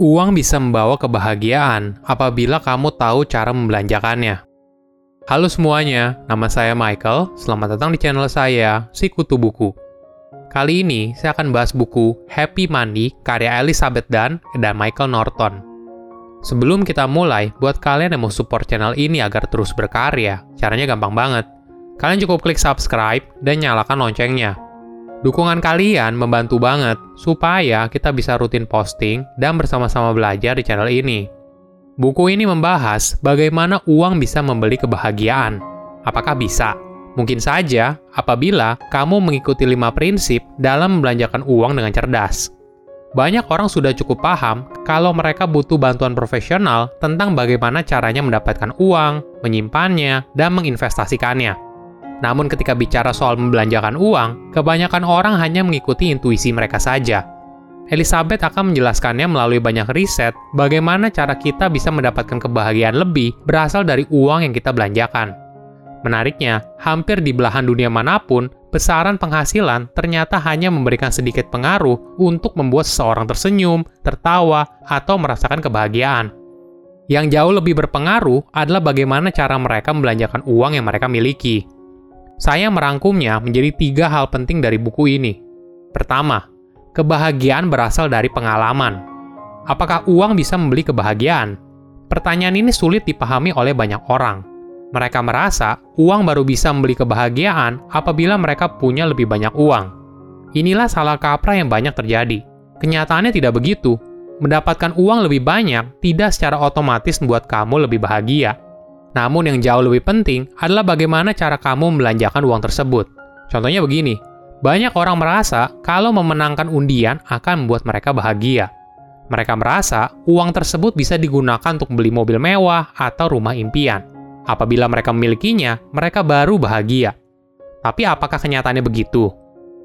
Uang bisa membawa kebahagiaan apabila kamu tahu cara membelanjakannya. Halo semuanya, nama saya Michael. Selamat datang di channel saya, Si Kutu Buku. Kali ini saya akan bahas buku Happy Money karya Elizabeth Dunn dan Michael Norton. Sebelum kita mulai, buat kalian yang mau support channel ini agar terus berkarya, caranya gampang banget. Kalian cukup klik subscribe dan nyalakan loncengnya Dukungan kalian membantu banget supaya kita bisa rutin posting dan bersama-sama belajar di channel ini. Buku ini membahas bagaimana uang bisa membeli kebahagiaan. Apakah bisa? Mungkin saja apabila kamu mengikuti lima prinsip dalam membelanjakan uang dengan cerdas. Banyak orang sudah cukup paham kalau mereka butuh bantuan profesional tentang bagaimana caranya mendapatkan uang, menyimpannya, dan menginvestasikannya. Namun ketika bicara soal membelanjakan uang, kebanyakan orang hanya mengikuti intuisi mereka saja. Elizabeth akan menjelaskannya melalui banyak riset bagaimana cara kita bisa mendapatkan kebahagiaan lebih berasal dari uang yang kita belanjakan. Menariknya, hampir di belahan dunia mana pun, besaran penghasilan ternyata hanya memberikan sedikit pengaruh untuk membuat seseorang tersenyum, tertawa, atau merasakan kebahagiaan. Yang jauh lebih berpengaruh adalah bagaimana cara mereka membelanjakan uang yang mereka miliki. Saya merangkumnya menjadi tiga hal penting dari buku ini. Pertama, kebahagiaan berasal dari pengalaman. Apakah uang bisa membeli kebahagiaan? Pertanyaan ini sulit dipahami oleh banyak orang. Mereka merasa uang baru bisa membeli kebahagiaan apabila mereka punya lebih banyak uang. Inilah salah kaprah yang banyak terjadi. Kenyataannya tidak begitu. Mendapatkan uang lebih banyak tidak secara otomatis membuat kamu lebih bahagia namun yang jauh lebih penting adalah bagaimana cara kamu membelanjakan uang tersebut. Contohnya begini, banyak orang merasa kalau memenangkan undian akan membuat mereka bahagia. Mereka merasa uang tersebut bisa digunakan untuk beli mobil mewah atau rumah impian. Apabila mereka memilikinya, mereka baru bahagia. Tapi apakah kenyataannya begitu?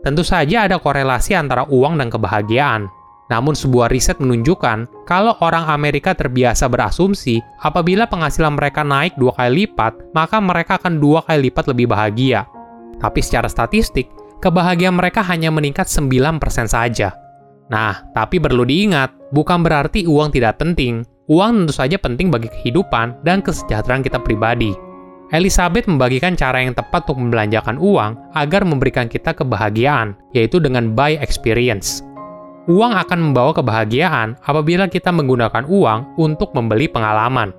Tentu saja ada korelasi antara uang dan kebahagiaan. Namun sebuah riset menunjukkan kalau orang Amerika terbiasa berasumsi apabila penghasilan mereka naik dua kali lipat, maka mereka akan dua kali lipat lebih bahagia. Tapi secara statistik, kebahagiaan mereka hanya meningkat 9% saja. Nah, tapi perlu diingat, bukan berarti uang tidak penting. Uang tentu saja penting bagi kehidupan dan kesejahteraan kita pribadi. Elizabeth membagikan cara yang tepat untuk membelanjakan uang agar memberikan kita kebahagiaan, yaitu dengan buy experience. Uang akan membawa kebahagiaan apabila kita menggunakan uang untuk membeli pengalaman.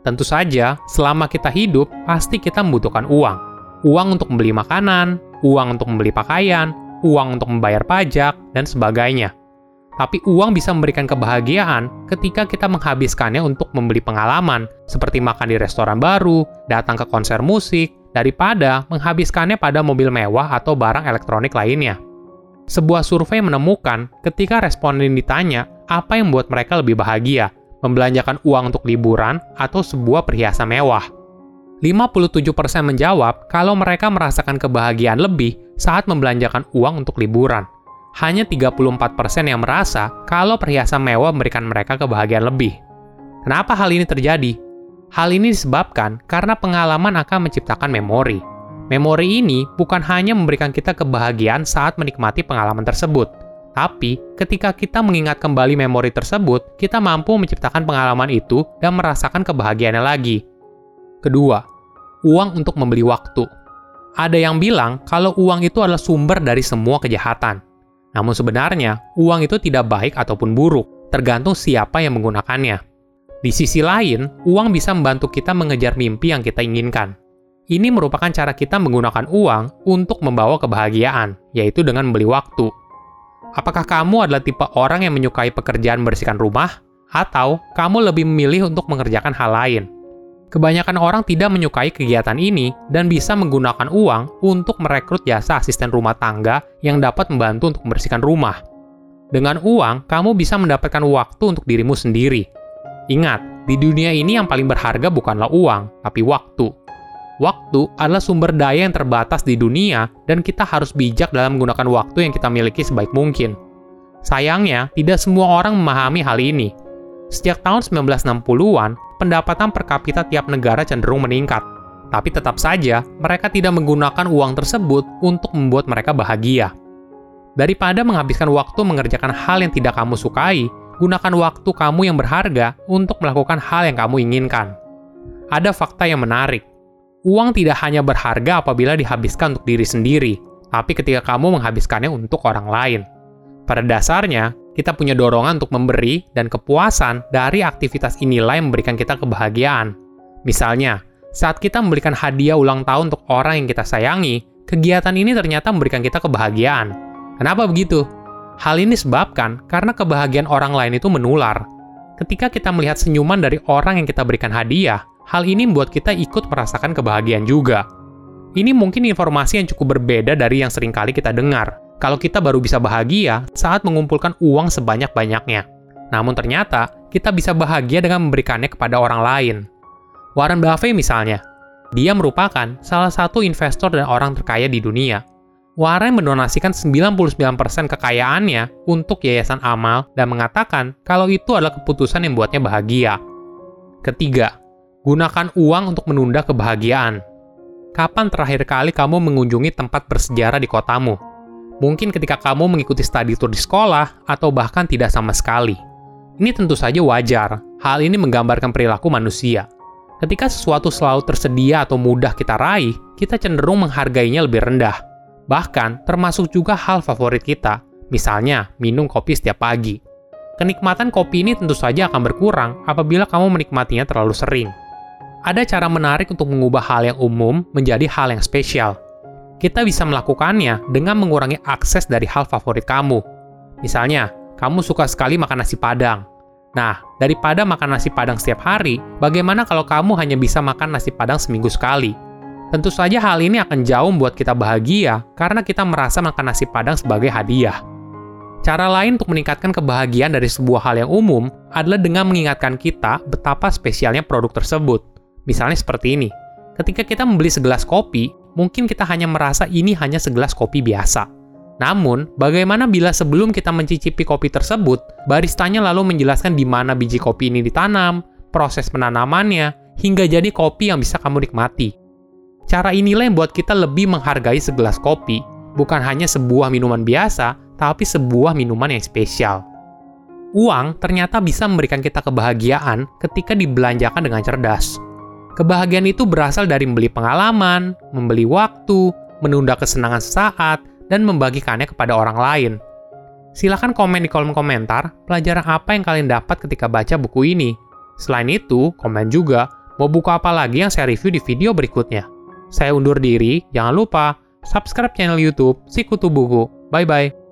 Tentu saja, selama kita hidup, pasti kita membutuhkan uang. Uang untuk membeli makanan, uang untuk membeli pakaian, uang untuk membayar pajak, dan sebagainya. Tapi uang bisa memberikan kebahagiaan ketika kita menghabiskannya untuk membeli pengalaman, seperti makan di restoran baru, datang ke konser musik, daripada menghabiskannya pada mobil mewah atau barang elektronik lainnya. Sebuah survei menemukan ketika responden ditanya apa yang membuat mereka lebih bahagia, membelanjakan uang untuk liburan atau sebuah perhiasan mewah. 57% menjawab kalau mereka merasakan kebahagiaan lebih saat membelanjakan uang untuk liburan. Hanya 34% yang merasa kalau perhiasan mewah memberikan mereka kebahagiaan lebih. Kenapa hal ini terjadi? Hal ini disebabkan karena pengalaman akan menciptakan memori. Memori ini bukan hanya memberikan kita kebahagiaan saat menikmati pengalaman tersebut, tapi ketika kita mengingat kembali memori tersebut, kita mampu menciptakan pengalaman itu dan merasakan kebahagiaannya lagi. Kedua, uang untuk membeli waktu. Ada yang bilang kalau uang itu adalah sumber dari semua kejahatan. Namun sebenarnya, uang itu tidak baik ataupun buruk, tergantung siapa yang menggunakannya. Di sisi lain, uang bisa membantu kita mengejar mimpi yang kita inginkan. Ini merupakan cara kita menggunakan uang untuk membawa kebahagiaan, yaitu dengan membeli waktu. Apakah kamu adalah tipe orang yang menyukai pekerjaan membersihkan rumah, atau kamu lebih memilih untuk mengerjakan hal lain? Kebanyakan orang tidak menyukai kegiatan ini dan bisa menggunakan uang untuk merekrut jasa asisten rumah tangga yang dapat membantu untuk membersihkan rumah. Dengan uang, kamu bisa mendapatkan waktu untuk dirimu sendiri. Ingat, di dunia ini yang paling berharga bukanlah uang, tapi waktu. Waktu adalah sumber daya yang terbatas di dunia, dan kita harus bijak dalam menggunakan waktu yang kita miliki sebaik mungkin. Sayangnya, tidak semua orang memahami hal ini. Sejak tahun 1960-an, pendapatan per kapita tiap negara cenderung meningkat. Tapi tetap saja, mereka tidak menggunakan uang tersebut untuk membuat mereka bahagia. Daripada menghabiskan waktu mengerjakan hal yang tidak kamu sukai, gunakan waktu kamu yang berharga untuk melakukan hal yang kamu inginkan. Ada fakta yang menarik. Uang tidak hanya berharga apabila dihabiskan untuk diri sendiri, tapi ketika kamu menghabiskannya untuk orang lain. Pada dasarnya, kita punya dorongan untuk memberi dan kepuasan dari aktivitas inilah yang memberikan kita kebahagiaan. Misalnya, saat kita memberikan hadiah ulang tahun untuk orang yang kita sayangi, kegiatan ini ternyata memberikan kita kebahagiaan. Kenapa begitu? Hal ini disebabkan karena kebahagiaan orang lain itu menular. Ketika kita melihat senyuman dari orang yang kita berikan hadiah, hal ini membuat kita ikut merasakan kebahagiaan juga. Ini mungkin informasi yang cukup berbeda dari yang sering kali kita dengar, kalau kita baru bisa bahagia saat mengumpulkan uang sebanyak-banyaknya. Namun ternyata, kita bisa bahagia dengan memberikannya kepada orang lain. Warren Buffett misalnya, dia merupakan salah satu investor dan orang terkaya di dunia. Warren mendonasikan 99% kekayaannya untuk yayasan amal dan mengatakan kalau itu adalah keputusan yang membuatnya bahagia. Ketiga, gunakan uang untuk menunda kebahagiaan. Kapan terakhir kali kamu mengunjungi tempat bersejarah di kotamu? Mungkin ketika kamu mengikuti studi tour di sekolah, atau bahkan tidak sama sekali. Ini tentu saja wajar. Hal ini menggambarkan perilaku manusia. Ketika sesuatu selalu tersedia atau mudah kita raih, kita cenderung menghargainya lebih rendah Bahkan, termasuk juga hal favorit kita, misalnya minum kopi setiap pagi. Kenikmatan kopi ini tentu saja akan berkurang apabila kamu menikmatinya terlalu sering. Ada cara menarik untuk mengubah hal yang umum menjadi hal yang spesial. Kita bisa melakukannya dengan mengurangi akses dari hal favorit kamu. Misalnya, kamu suka sekali makan nasi padang. Nah, daripada makan nasi padang setiap hari, bagaimana kalau kamu hanya bisa makan nasi padang seminggu sekali? Tentu saja hal ini akan jauh membuat kita bahagia karena kita merasa makan nasi padang sebagai hadiah. Cara lain untuk meningkatkan kebahagiaan dari sebuah hal yang umum adalah dengan mengingatkan kita betapa spesialnya produk tersebut. Misalnya seperti ini. Ketika kita membeli segelas kopi, mungkin kita hanya merasa ini hanya segelas kopi biasa. Namun, bagaimana bila sebelum kita mencicipi kopi tersebut, baristanya lalu menjelaskan di mana biji kopi ini ditanam, proses penanamannya, hingga jadi kopi yang bisa kamu nikmati. Cara inilah yang buat kita lebih menghargai segelas kopi, bukan hanya sebuah minuman biasa, tapi sebuah minuman yang spesial. Uang ternyata bisa memberikan kita kebahagiaan ketika dibelanjakan dengan cerdas. Kebahagiaan itu berasal dari membeli pengalaman, membeli waktu, menunda kesenangan sesaat, dan membagikannya kepada orang lain. Silahkan komen di kolom komentar pelajaran apa yang kalian dapat ketika baca buku ini. Selain itu, komen juga mau buku apa lagi yang saya review di video berikutnya. Saya undur diri, jangan lupa subscribe channel YouTube Sikutu Buku. Bye-bye.